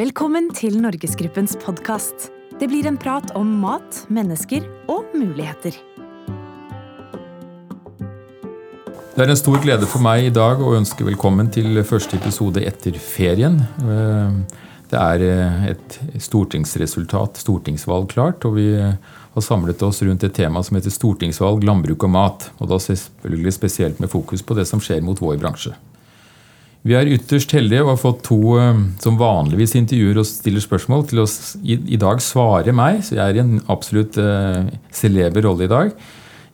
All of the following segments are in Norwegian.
Velkommen til Norgesgruppens podkast. Det blir en prat om mat, mennesker og muligheter. Det er en stor glede for meg i dag å ønske velkommen til første episode etter ferien. Eh, Det er eh, et stortingsresultat, stortingsvalg, klart. Og vi har samlet oss rundt et tema som heter stortingsvalg, landbruk og mat. Og da selvfølgelig spesielt med fokus på det som skjer mot vår bransje. Vi er ytterst heldige og har fått to eh, som vanligvis intervjuer og stiller spørsmål, til å i, i dag svare meg. Så jeg er i en absolutt eh, celeber rolle i dag.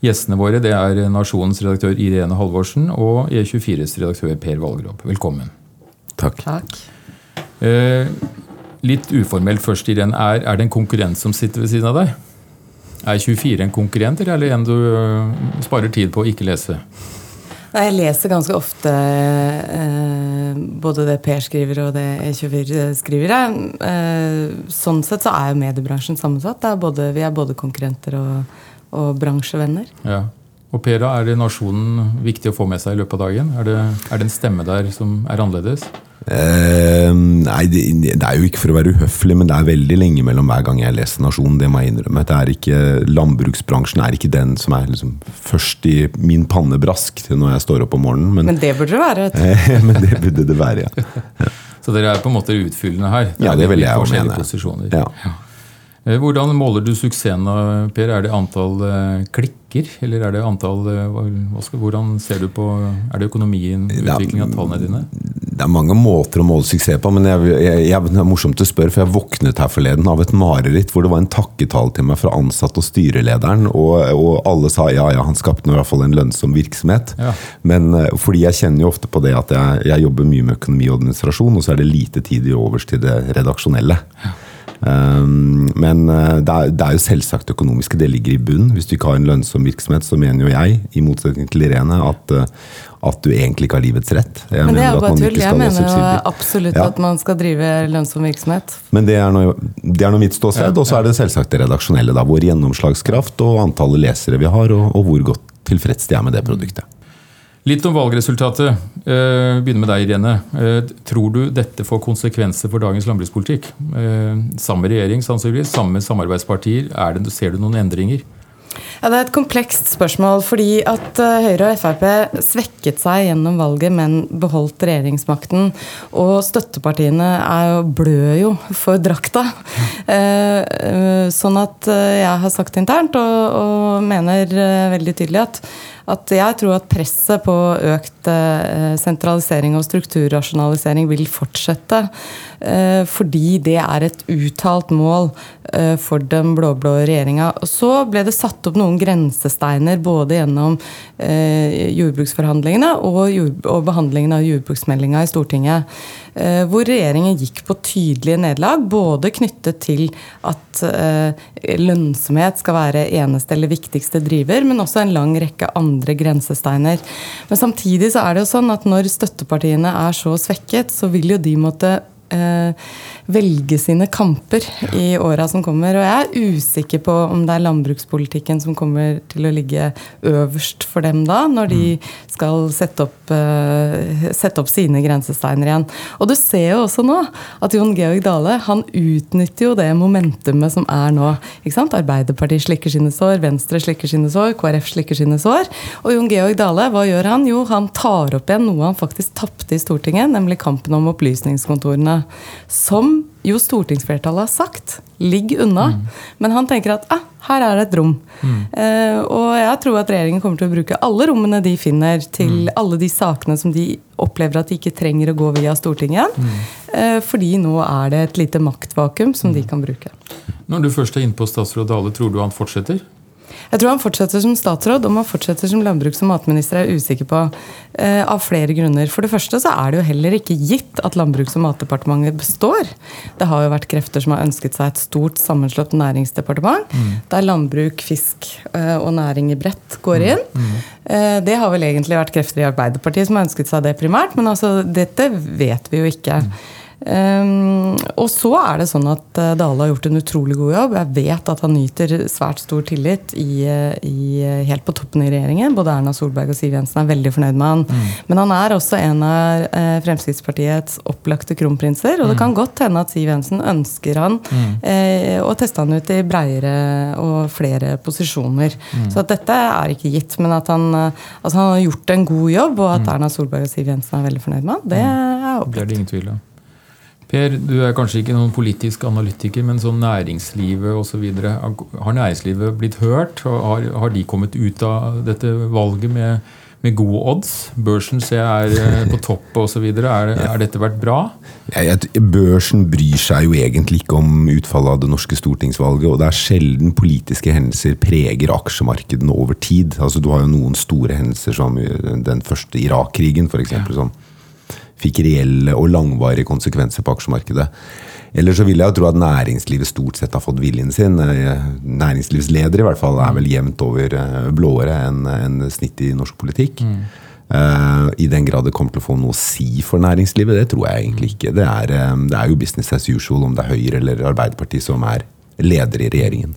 Gjestene våre det er Nasjonens redaktør Irene Halvorsen og E24s redaktør Per Valgrov. Velkommen. Takk. Eh, litt uformelt først, Irene. Er, er det en konkurrent som sitter ved siden av deg? Er 24 en konkurrent, eller er en du eh, sparer tid på å ikke lese? Nei, Jeg leser ganske ofte eh, både det Per skriver og det E24 skriver. Eh, sånn sett så er jo mediebransjen sammensatt. Er både, vi er både konkurrenter og, og bransjevenner. Ja. Og Per, da, er det Nasjonen viktig å få med seg i løpet av dagen? Er det, er det en stemme der som er annerledes? Eh, nei, det, det er jo ikke for å være uhøflig, men det er veldig lenge mellom hver gang jeg leser Nasjonen. Det må jeg innrømme. Det er ikke, landbruksbransjen er ikke den som er liksom først i min pannebrask til når jeg står opp om morgenen. Men, Men det burde det være. Eh, men det burde det være, ja. Så dere er på en måte utfyllende her? Ja, er det vil jeg jo mene. ja. Eh, Hvordan måler du suksessen, Per? Er det antall eh, klikker, eller er det antall eh, skal, Hvordan ser du på Er det økonomien, utviklingen utvikling av tallene dine? Det er mange måter å måle suksess på, men jeg, jeg, jeg, det er morsomt å spørre, for jeg våknet her forleden av et mareritt hvor det var en takketale til meg fra ansatte og styrelederen, og, og alle sa ja, ja, han skapte i hvert fall en lønnsom virksomhet. Ja. Men fordi jeg kjenner jo ofte på det at jeg, jeg jobber mye med økonomi og administrasjon, og så er det lite tid i overs til det redaksjonelle. Um, men eh, det er, det er jo selvsagt økonomiske, det ligger i bunnen. Hvis du ikke har en lønnsom virksomhet, så mener jo jeg, i motsetning til Irene, at, eh, at du egentlig ikke har livets rett. Jeg Men det er jo bare tull. Jeg mener jo absolutt Ja. at man skal drive lønnsom virksomhet. Men det er nå det er mitt ståsted. Ja, Og så er det selvsagt det redaksjonelle. da, Vår gjennomslagskraft og antallet lesere vi har, og, og hvor godt tilfreds de er med det produktet. Litt om valgresultatet. Eh, Begynner med deg, Irene. Eh, Tror du dette får konsekvenser for dagens landbrukspolitikk? Eh, Samme regjering, sannsynligvis. Samme samarbeidspartier. Er det, ser du noen endringer? Ja, Det er et komplekst spørsmål, fordi at Høyre og Frp svekket seg gjennom valget, men beholdt regjeringsmakten. Og støttepartiene er jo, blør jo for drakta. Sånn at jeg har sagt internt, og, og mener veldig tydelig at at jeg tror at presset på økt eh, sentralisering og strukturrasjonalisering vil fortsette. eh, Fordi det er et uttalt mål eh, for den blå-blå regjeringa. Så ble det satt opp noen grensesteiner både gjennom jordbruksforhandlingene og, behandlingen av jordbruksmeldinga i Stortinget. Hvor regjeringen gikk på tydelige nederlag, både knyttet til at lønnsomhet skal være eneste eller viktigste driver, men også en lang rekke andre grensesteiner. Men samtidig så er det jo sånn at når støttepartiene er så svekket, så vil jo de måtte eh, velge sine kamper i åra som kommer. Og jeg er usikker på om det er landbrukspolitikken som kommer til å ligge øverst for dem da, når de skal sette opp, eh, sette opp sine grensesteiner igjen. Og du ser jo også nå at Jon Georg Dale han utnytter jo det momentumet som er nå. Ikke sant? Arbeiderpartiet slikker sine sår, Venstre slikker sine sår, KrF slikker sine sår. Og Jon Georg Dale, hva gjør han? Jo, han tar opp igjen noe han faktisk tapte i Stortinget, nemlig kampen om opplysningskontorene. Som jo stortingsflertallet har sagt. Ligg unna. Men han tenker at ah, her er det et rom. Eh, og jeg tror at regjeringen kommer til å bruke alle rommene de finner, til alle de sakene som de opplever at de ikke trenger å gå via Stortinget igjen. Eh, fordi nå er det et lite maktvakuum som de kan bruke. Når du først er inne på statsråd Dale, tror du han fortsetter? Jeg tror han fortsetter som statsråd. Om han fortsetter som landbruks- og matminister, er jeg usikker på. Eh, av flere grunner. For det første så er det jo heller ikke gitt at Landbruks- og matdepartementet består. Det har jo vært krefter som har ønsket seg et stort sammenslått næringsdepartement. Der landbruk, fisk eh, og næring i bredt går inn. Eh, det har vel egentlig vært krefter i Arbeiderpartiet som har ønsket seg det primært, men altså dette vet vi jo ikke. Um, og så er det sånn at uh, Dale har gjort en utrolig god jobb. Jeg vet at han nyter svært stor tillit i, i, helt på toppen i regjeringen. Både Erna Solberg og Siv Jensen er veldig fornøyd med han. Mm. Men han er også en av eh, Fremskrittspartiets opplagte kronprinser. Og det mm. kan godt hende at Siv Jensen ønsker han mm. eh, å teste han ut i breiere og flere posisjoner. Mm. Så dette er ikke gitt. Men at han, altså han, har gjort en god jobb, og at mm. Erna Solberg og Siv Jensen er veldig fornøyd med han, det mm. er opplagt. Det er det ingen tvil om. Per, du er kanskje ikke noen politisk analytiker, men sånn næringslivet osv. Så har næringslivet blitt hørt? Har, har, de kommet ut av dette valget med, med gode odds? Børsen ser er eh, på topp osv. Er, er dette vært bra? Ja, børsen bryr seg jo egentlig ikke om utfallet av det norske stortingsvalget. Og det er sjelden politiske hendelser preger aksjemarkedene over tid. Altså, du har jo noen store hendelser som den første Irak-krigen, f.eks. Ja fikk reelle og langvarige konsekvenser på aksjemarkedet. Eller så vil jeg jo tro at næringslivet stort sett har fått viljen sin. Eh, næringslivsleder i hvert fall er vel jevnt over eh, blåere enn en snitt i norsk politikk. Mm. Uh, I den grad det kommer til å få noe å si for næringslivet, det tror jeg egentlig ikke. Det er, det er jo business as usual om det er Høyre eller Arbeiderpartiet som er leder i regjeringen.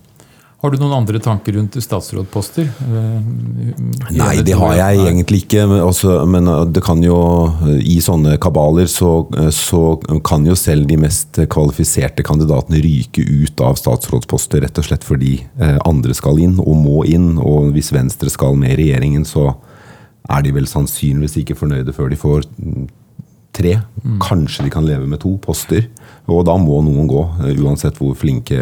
Har du noen andre tanker rundt statsrådposter? Eh, Nei, det har jeg egentlig ikke. Men, også, men eh, det kan jo I sånne kabaler så, eh, så, kan jo selv de mest kvalifiserte kandidatene ryke ut av statsrådsposter rett og slett fordi andre skal inn, og må inn. Og hvis Venstre skal med regjeringen, så er de vel sannsynligvis ikke fornøyde før de får tre. Mm. Kanskje de kan leve med to poster. Og da må noen gå, eh, uansett hvor flinke,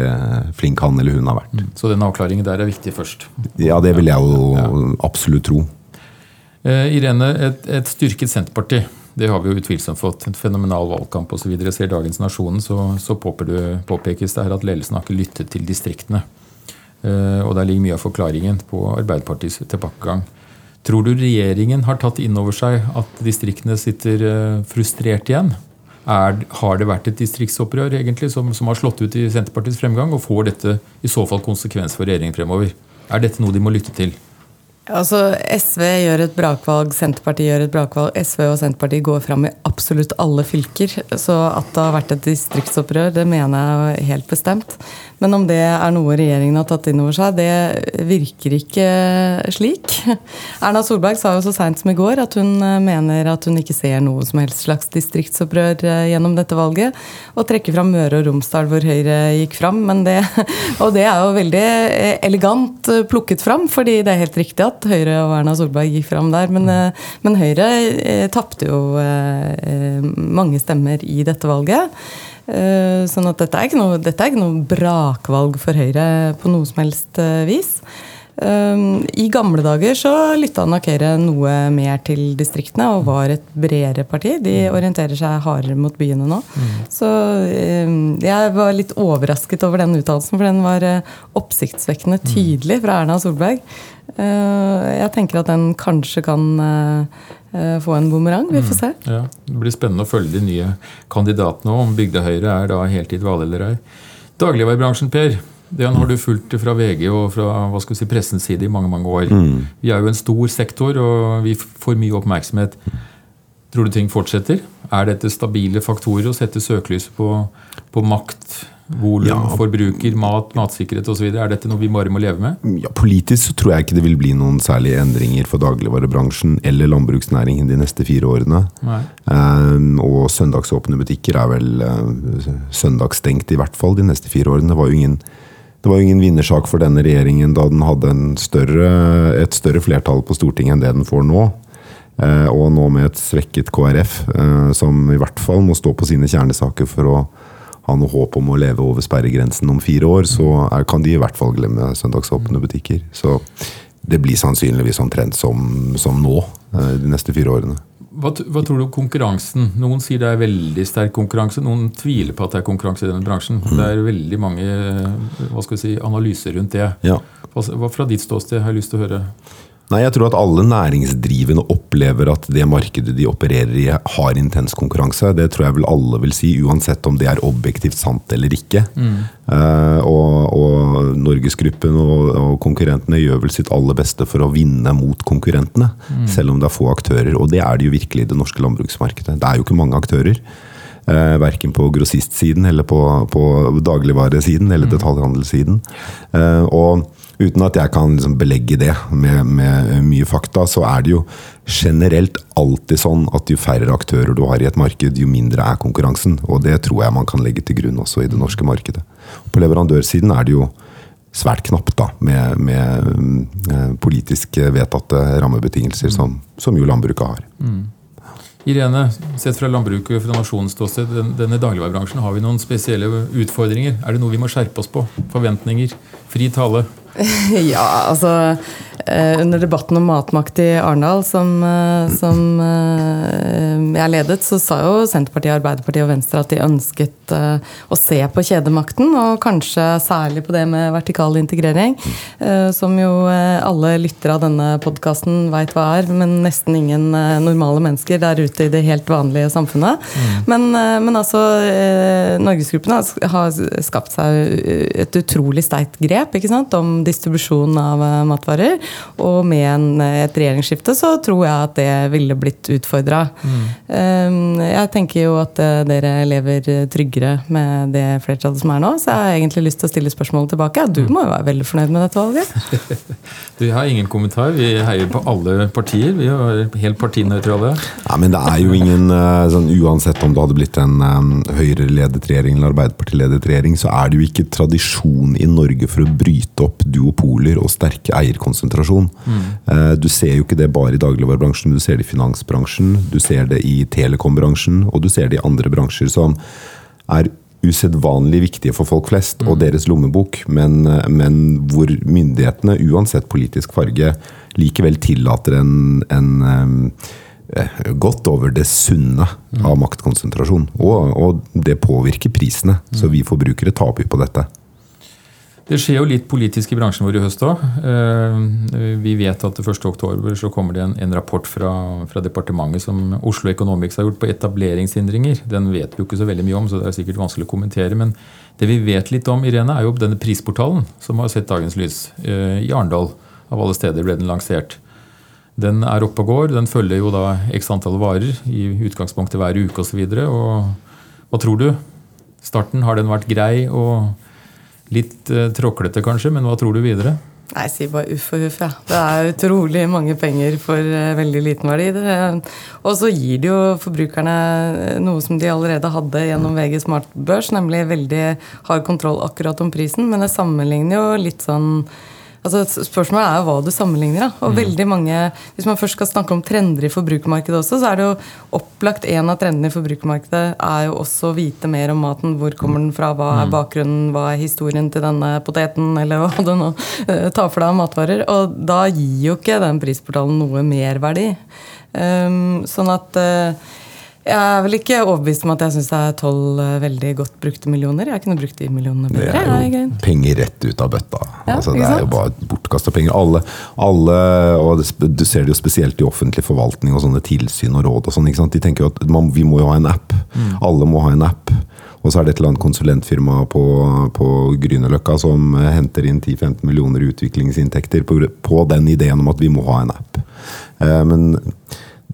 flink han eller hun har vært. Mm. Så den avklaringen der er viktig først? Ja, det vil jeg jo ja. absolutt tro. Eh, Irene, et, et, styrket Senterparti. Det har vi jo utvilsomt fått. En fenomenal valgkamp osv. Ser Dagens Nasjonen, så, så påpekes det her at ledelsen har ikke lyttet til distriktene. Eh, og der ligger mye av forklaringen på Arbeiderpartiets tilbakegang. Tror du regjeringen har tatt inn over seg at distriktene sitter eh, frustrert igjen? Er, har det vært et distriktsopprør egentlig som, som, har slått ut i Senterpartiets fremgang? Og får dette i så fall konsekvens for regjeringen fremover? Er dette noe de må lytte til? Altså, SV gjør et brakvalg, Senterpartiet gjør et brakvalg. SV og Senterpartiet går fram i absolutt alle fylker. Så at det har vært et distriktsopprør, det mener jeg helt bestemt. Men om det er noe regjeringen har tatt inn over seg, det virker ikke slik. Erna Solberg sa jo så seint som i går at hun eh, mener at hun ikke ser noe som helst slags distriktsopprør eh, gjennom dette valget. Og trekker fram Møre og Romsdal, hvor Høyre gikk fram. Det, og det er jo veldig eh, elegant plukket fram, fordi det er helt riktig at Høyre og Erna Solberg gikk fram der. Men, men Høyre tapte jo mange stemmer i dette valget. Eh, sånn at dette er, ikke noe, dette er ikke noe brakvalg for Høyre på noe som helst eh, vis. Eh, I gamle dager så lytta nok Høyre noe mer til distriktene og var et bredere parti. De orienterer seg hardere mot byene nå. Mm. Så jeg var litt overrasket over den uttalelsen, for den var oppsiktsvekkende tydelig fra Erna Solberg. Jeg tenker at den kanskje kan Eh, få en bumerang. Vi får mm. se. Ja, Det blir spennende å følge de nye kandidatene om Bygde Høyre er da heltid valg eller ei. Dagligvarebransjen, Per. Den har du fulgt fra VG og fra hva skal vi si, pressens side i mange mange år. Mm. Vi er jo en stor sektor, og vi får mye oppmerksomhet. Tror du ting fortsetter? Er dette stabile faktorer å sette søkelyset på, på makt? Volum, ja. forbruker, mat, matsikkerhet osv. Er dette noe vi bare må leve med? Ja, Politisk så tror jeg ikke det vil bli noen særlige endringer for dagligvarebransjen eller landbruksnæringen de neste fire årene. Um, og søndagsåpne butikker er vel uh, søndagsstengt i hvert fall de neste fire årene. Det var jo ingen, det var jo ingen vinnersak for denne regjeringen da den hadde større, et større flertall på Stortinget enn det den får nå. Uh, og nå med et svekket KrF, uh, som i hvert fall må stå på sine kjernesaker for å ha noe håp om å leve over sperregrensen om fire år, så er, kan de i hvert fall glemme søndagsåpne butikker. Så det blir sannsynligvis omtrent som, som nå eh, de neste fire årene. Hva, hva, tror du om konkurransen? Noen sier det er veldig sterk konkurranse. Noen tviler på at det er konkurranse i denne bransjen. Mm. Det er veldig mange hva skal vi si, analyser rundt det. Ja. Hva, fra ditt ståsted har jeg lyst til å høre? Nei, jeg tror at alle næringsdrivende opplever at det markedet de opererer i, har intens konkurranse. Det tror jeg vel alle vil si, uansett om det er objektivt sant eller ikke. Mm. Uh, og, og Norgesgruppen og, og, konkurrentene gjør vel sitt aller beste for å vinne mot konkurrentene. Mm. Selv om det er få aktører. Og det er det jo virkelig i det norske landbruksmarkedet. Det er jo ikke mange aktører. Eh, verken på grossistsiden eller på, på dagligvaresiden eller detaljhandelssiden. Eh, og uten at jeg kan liksom belegge det med, med, mye fakta, så er det jo generelt alltid sånn at jo færre aktører du har i et marked, jo mindre er konkurransen. Og det tror jeg man kan legge til grunn også i det norske markedet. På leverandørsiden er det jo svært knapt, da, med, med eh, politisk vedtatte rammebetingelser, som, som jo landbruket har. Mm. Irene, sett fra landbruket fra nasjonens ståsted, den, denne dagligvarebransjen, har vi noen spesielle utfordringer? Er det noe vi må skjerpe oss på? Forventninger? Fri tale? ja, altså under debatten om matmakt i Arendal, som, eh, som, eh, jeg ledet, så sa jo Senterpartiet, Arbeiderpartiet og Venstre at de ønsket å se på kjedemakten, og kanskje særlig på det med vertikal integrering. Som jo alle lyttere av denne podkasten veit hva er, men nesten ingen normale mennesker der ute i det helt vanlige samfunnet. Mm. Men, men, altså Norgesgruppen har skapt seg et utrolig sterkt grep ikke sant, om distribusjon av matvarer. Og med en, et regjeringsskifte så tror jeg at det ville blitt utfordra. Mm. Ehm, jeg tenker jo at eh, dere lever tryggere med det flertallet som er nå, så jeg har egentlig lyst til å stille spørsmålet tilbake. Du mm. må jo være veldig fornøyd med dette valget? du, jeg har ingen kommentar. Vi heier på alle partier. Vi er helt partinøytrale. Ja, men det er jo ingen eh, sånn, Uansett om det hadde blitt en um, Høyre-ledet regjering eller Arbeiderparti-ledet regjering, så er det jo ikke tradisjon i Norge for å bryte opp duopoler og sterke eierkonsentrasjoner konsentrasjon. Mm. Du ser jo ikke det bare i dagligvarebransjen, du ser det i finansbransjen, du ser det i telekombransjen, og du ser det i andre bransjer som er usedvanlig viktige for folk flest og mm. deres lommebok, men, men, hvor myndighetene, uansett politisk farge, likevel tillater en, en eh, godt over det sunne mm. av maktkonsentrasjon. Og, og det påvirker prisene, så vi forbrukere taper på dette. Det skjer jo litt politisk i bransjen vår i høst òg. Eh, vi vet at 1.10 så kommer det en, en rapport fra, fra, departementet som Oslo Economics har gjort på etableringshindringer. Den vet vi jo ikke så veldig mye om, så det er sikkert vanskelig å kommentere. Men det vi vet litt om, Irene, er jo denne prisportalen som har sett dagens lys. Eh, I Arendal, av alle steder, ble den lansert. Den er oppe og går. Den følger jo da x antall varer, i utgangspunktet hver uke osv. Hva tror du? Starten, har den vært grei? og Litt uh, tråklete kanskje, men hva tror du videre? Nei, Jeg sier bare uff og uff. Ja. Det er utrolig mange penger for uh, veldig liten verdi. og så gir det jo forbrukerne eh, noe som de allerede hadde gjennom VG Smart Børs, nemlig veldig hard kontroll akkurat om prisen, men det sammenligner jo litt sånn Altså, spørsmålet er jo hva du sammenligner. Da. Og mm. veldig mange, Hvis man først skal snakke om trender i forbrukermarkedet også, så er det jo opplagt en av trendene i forbrukermarkedet er jo også å vite mer om maten. Hvor kommer den fra, hva er mm. bakgrunnen, hva er historien til denne poteten, eller hva du nå uh, tar for deg av matvarer. Og da gir jo ikke den prisportalen noe merverdi. Um, sånn at uh, jeg er vel ikke overbevist om at jeg syns det er tolv eh, veldig godt brukte millioner. Jeg kunne brukt de millionene bedre. Det er jo penger rett ut av bøtta. Ja, altså, det er jo bare bortkasta penger. Alle, alle, og Du ser det jo spesielt i offentlig forvaltning og sånne tilsyn og råd. og sånn, De tenker jo at man, vi må jo ha en app. Mm. Alle må ha en app. Og så er det et eller annet konsulentfirma på, på Grünerløkka som henter inn 10-15 millioner utviklingsinntekter på, på, den ideen om at vi må ha en app. Eh, men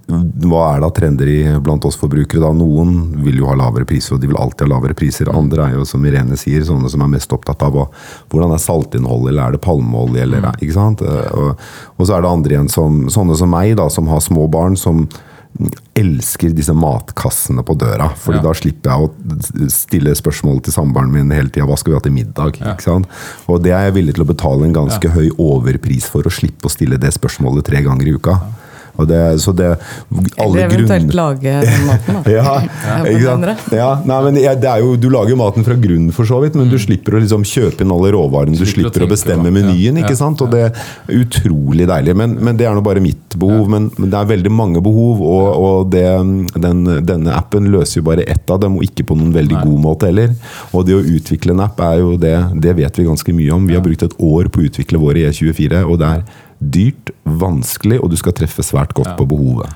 hva er da trender i, blant oss forbrukere? da? Noen vil jo ha lavere priser, og de vil alltid ha lavere priser. Andre er jo, som Irene sier, sånne som er mest opptatt av hva, hvordan er saltinnholdet, eller er det palmeolje, eller mm. ikke sant? Og, og, så er det andre igjen som sånne som meg, da, som har små barn, som elsker disse matkassene på døra. fordi ja. da slipper jeg å stille spørsmål til samboeren min hele tida. Hva skal vi ha til middag? Ja. ikke sant? Og det er jeg villig til å betale en ganske ja. høy overpris for, å slippe å stille det spørsmålet tre ganger i uka. Det, så det, Eller eventuelt grunn... lage den maten, da. ja, ikke sant? Ja, nei, men det er jo, du lager jo maten fra grunnen, for så vidt, men du mm. slipper å liksom kjøpe inn alle råvarene. Du slipper, å, bestemme menyen, ikke sant? og det er utrolig deilig. Men, men det er nå bare mitt behov. Men, men, det er veldig mange behov, og, og det, den, denne appen løser jo bare ett av dem, og ikke på noen veldig god måte heller. Og det å utvikle en app er jo det, det vet vi ganske mye om. Vi har brukt et år på å utvikle vår i E24, og det er dyrt, vanskelig, og du skal treffe svært godt ja. på behovet.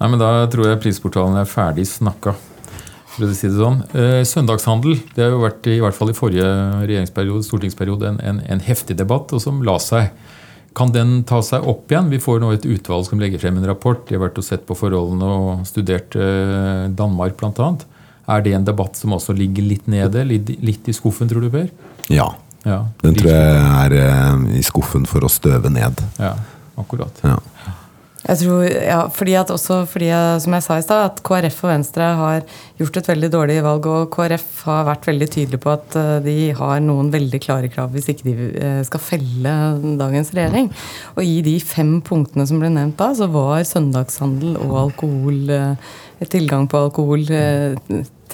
Nei, men Da tror jeg prisportalen er ferdig snakka. For å si det sånn. Eh, søndagshandel det har jo vært i hvert fall i forrige regjeringsperiode, stortingsperiode en, en, en, heftig debatt, og som la seg. Kan den ta seg opp igjen? Vi får nå et utvalg som legger frem en rapport. De har vært og sett på forholdene og studert eh, Danmark bl.a. Er det en debatt som også ligger litt nede, litt i skuffen, tror du, Per? Ja. Ja, Den tror jeg er eh, i skuffen for å støve ned. Ja, akkurat. Ja. Jeg tror, ja, fordi at også fordi, som jeg sa i stad, at KrF og Venstre har gjort et veldig dårlig valg. Og KrF har vært veldig tydelig på at eh, de har noen veldig klare krav hvis ikke de eh, skal felle dagens regjering. Og i de fem punktene som ble nevnt da, så var søndagshandel og alkohol Tilgang på alkohol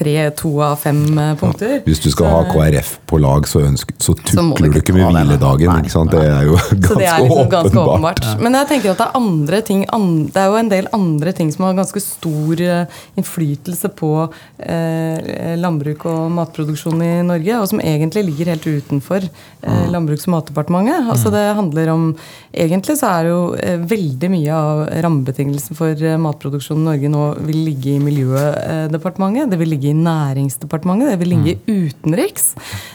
tre, to av fem eh, punkter. Hvis du skal ha KrF på lag, så, ønsker, så Så du tukler ikke med hviledagen. Ikke sant? Det er jo ganske, det er liksom ganske åpenbart. åpenbart. Men jeg tenker at det er andre ting Det er jo en del andre ting som har ganske stor eh, innflytelse på eh, landbruk og matproduksjon i Norge, og som egentlig ligger helt utenfor eh, Landbruks- og matdepartementet. Altså det handler om Egentlig så er jo eh, veldig mye av rammebetingelsene for eh, matproduksjon i Norge nå vil ligge i Miljødepartementet, det vil ligge i Næringsdepartementet, det vil ligge i utenriks.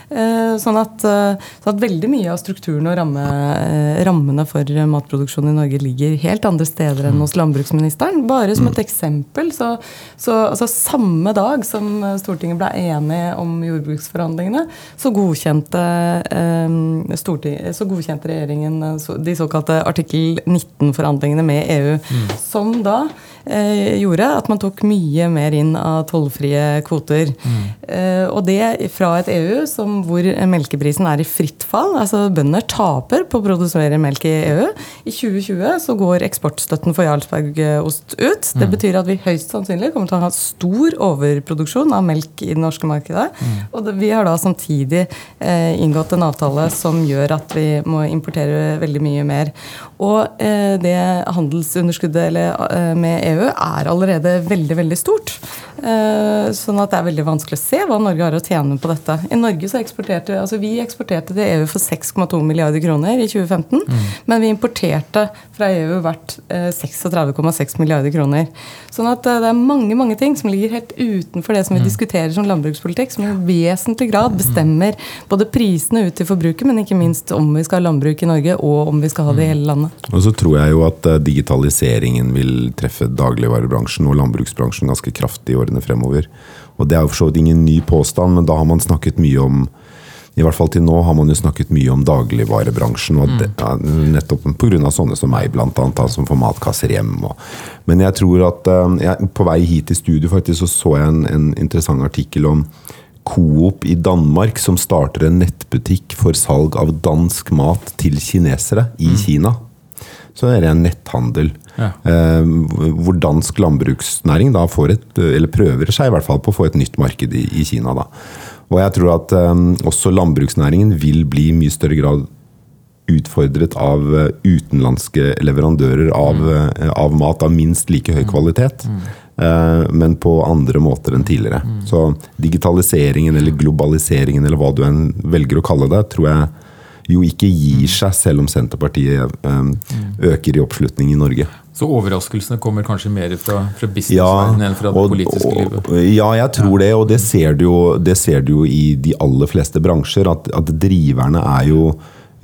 Eh, Sånn at, sånn at veldig mye av strukturen og ramme, eh, rammene for matproduksjon i Norge ligger helt andre steder enn hos landbruksministeren. Bare som et eksempel, så, så altså samme dag som Stortinget ble enig om jordbruksforhandlingene, så godkjente, så godkjente regjeringen de såkalte artikkel 19-forhandlingene med EU, som da gjorde at man tok mye mer inn av tollfrie kvoter. Eh, og det fra et EU som, hvor melkeprisen er i fritt fall. altså Bønder taper på å produsere melk i EU. I 2020 så går eksportstøtten for Jarlsbergost ut. Det betyr at vi høyst sannsynlig kommer til å ha stor overproduksjon av melk i det norske markedet. Og det, vi har da samtidig eh, inngått en avtale som gjør at vi må importere veldig mye mer. Og eh, det handelsunderskuddet eller, eh, med EU er allerede veldig, veldig stort. Eh, sånn at det er veldig vanskelig å se hva Norge har å tjene på dette. I Norge så eksporterte altså vi eksporterte til EU for 6,2 milliarder kroner i 2015. Men vi importerte fra EU verdt eh, 36,6 milliarder kroner. Sånn at eh, det er mange mange ting som ligger helt utenfor det som vi diskuterer som landbrukspolitikk, som i vesentlig grad bestemmer både prisene ut til forbruket, men ikke minst om vi skal ha landbruk i Norge, og om vi skal ha det i hele landet. Og så tror jeg jo at eh, digitaliseringen vil treffe dagligvarebransjen og landbruksbransjen ganske kraftig i årene fremover. Og det er jo for så vidt ingen ny påstand, men da har man snakket mye om i hvert fall til nå har man jo snakket mye om dagligvarebransjen. og det, ja, Nettopp pga. sånne som meg, blant annet, som får matkasser hjem. Og. Men jeg tror at eh, jeg, på vei hit til studio faktisk så, så jeg en, en interessant artikkel om Coop i Danmark som starter en nettbutikk for salg av dansk mat til kinesere i Kina. Så det er en netthandel. Ja. Eh, hvor dansk landbruksnæring da får et, eller prøver seg i hvert fall på å få et nytt marked i, i Kina. da. Og jeg tror at eh, også landbruksnæringen vil bli i mye større grad utfordret av eh, utenlandske leverandører av, eh, av mat av minst like høy kvalitet. eh, Men på andre måter enn tidligere. Så digitaliseringen eller globaliseringen eller hva du enn velger å kalle det, tror jeg jo ikke gir seg, selv om Senterpartiet øker i oppslutning i Norge. Så overraskelsene kommer kanskje mer fra, fra businessverdenen enn fra det og- politiske livet? Ja, jeg tror det, og det ser du jo, det ser du jo i de aller fleste bransjer. At, at driverne er jo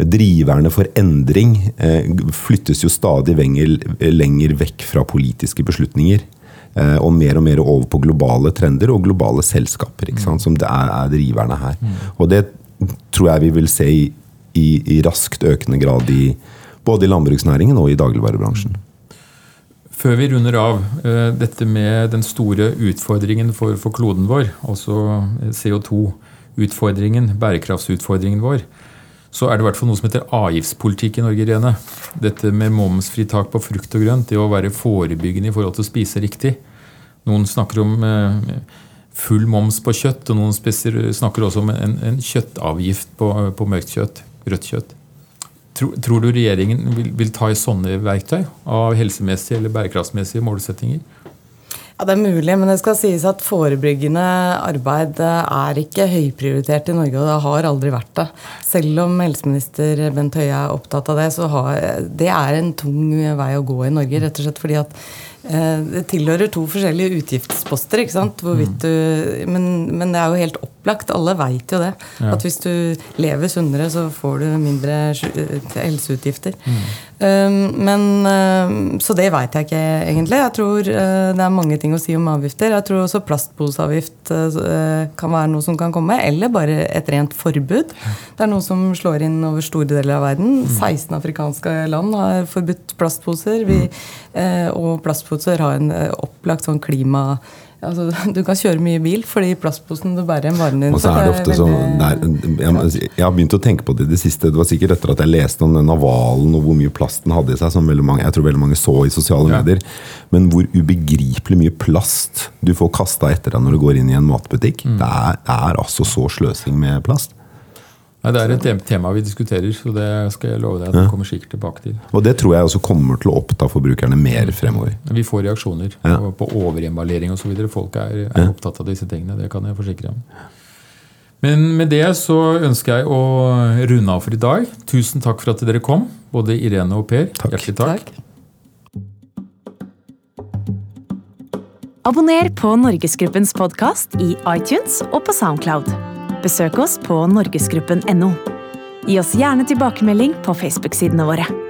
Driverne for endring eh, flyttes jo stadig lenger, lenger vekk fra politiske beslutninger. Eh, og mer og mer over på globale trender og globale selskaper. Sant? Som det er, er driverne her. Og det tror jeg vi vil se i, i, i raskt økende grad i både i landbruksnæringen og i dagligvarebransjen. Før vi runder av eh, dette med den store utfordringen for, for kloden vår, altså CO2-utfordringen, bærekraftsutfordringen vår, så er det i hvert fall noe som heter avgiftspolitikk i Norge, Irene. Dette med momsfritak på frukt og grønt, det å være forebyggende i forhold til å spise riktig. Noen snakker om eh, full moms på kjøtt, og noen snakker også om en, en kjøttavgift på, på mørkt kjøtt, rødt kjøtt. Tror, tror du regjeringen vil, vil ta i sånne verktøy av helsemessige eller bærekraftsmessige målsettinger? Ja, Det er mulig, men det skal sies at forebyggende arbeid eh, er ikke høyprioritert i Norge, og det har aldri vært det. Selv om helseminister Bent Høie er opptatt av det, så har, det er en tung vei å gå i Norge. Rett og slett fordi at det tilhører to forskjellige utgiftsposter. ikke sant? Hvorvidt du, men, men det er jo helt opplagt. Alle veit jo det. Ja. At hvis du lever sunnere, så får du mindre helseutgifter. Um, men um, Så det veit jeg ikke egentlig. Jeg tror uh, det er mange ting å si om avgifter. Jeg tror også plastposeavgift uh, kan være noe som kan komme. Eller bare et rent forbud. Det er noe som slår inn over store deler av verden. 16 afrikanske land har forbudt plastposer. Vi, uh, og plastposer har en opplagt sånn klima... Altså, du kan kjøre mye bil fordi plastposen du bærer varen din Og så er det ofte sånn det er- jeg, jeg har begynt å tenke på det i det siste. Det var sikkert etter at jeg leste om den navalen og hvor mye plast den hadde i seg, som veldig mange, jeg tror veldig mange så i sosiale Ja. medier. Men hvor ubegripelig mye plast du får kasta etter deg når du går inn i en matbutikk. Mm. Det, er, det er altså så sløsing med plast. Nei, det er et tema vi diskuterer, så det skal jeg love deg at vi kommer sikkert tilbake til. Og det tror jeg også kommer til å oppta forbrukerne mer fremover. Vi får reaksjoner Ja. på, på overemballering osv. Folk er, er opptatt av disse tingene. Det kan jeg forsikre om. Men med det så ønsker jeg å runde av for i dag. Tusen takk for at dere kom, både Irene og Per. Takk. Hjertelig takk. Takk. Abonner på Norgesgruppens podkast i iTunes og på Soundcloud. Besøk oss på norgesgruppen.no. Gi oss gjerne tilbakemelding på Facebook-sidene våre.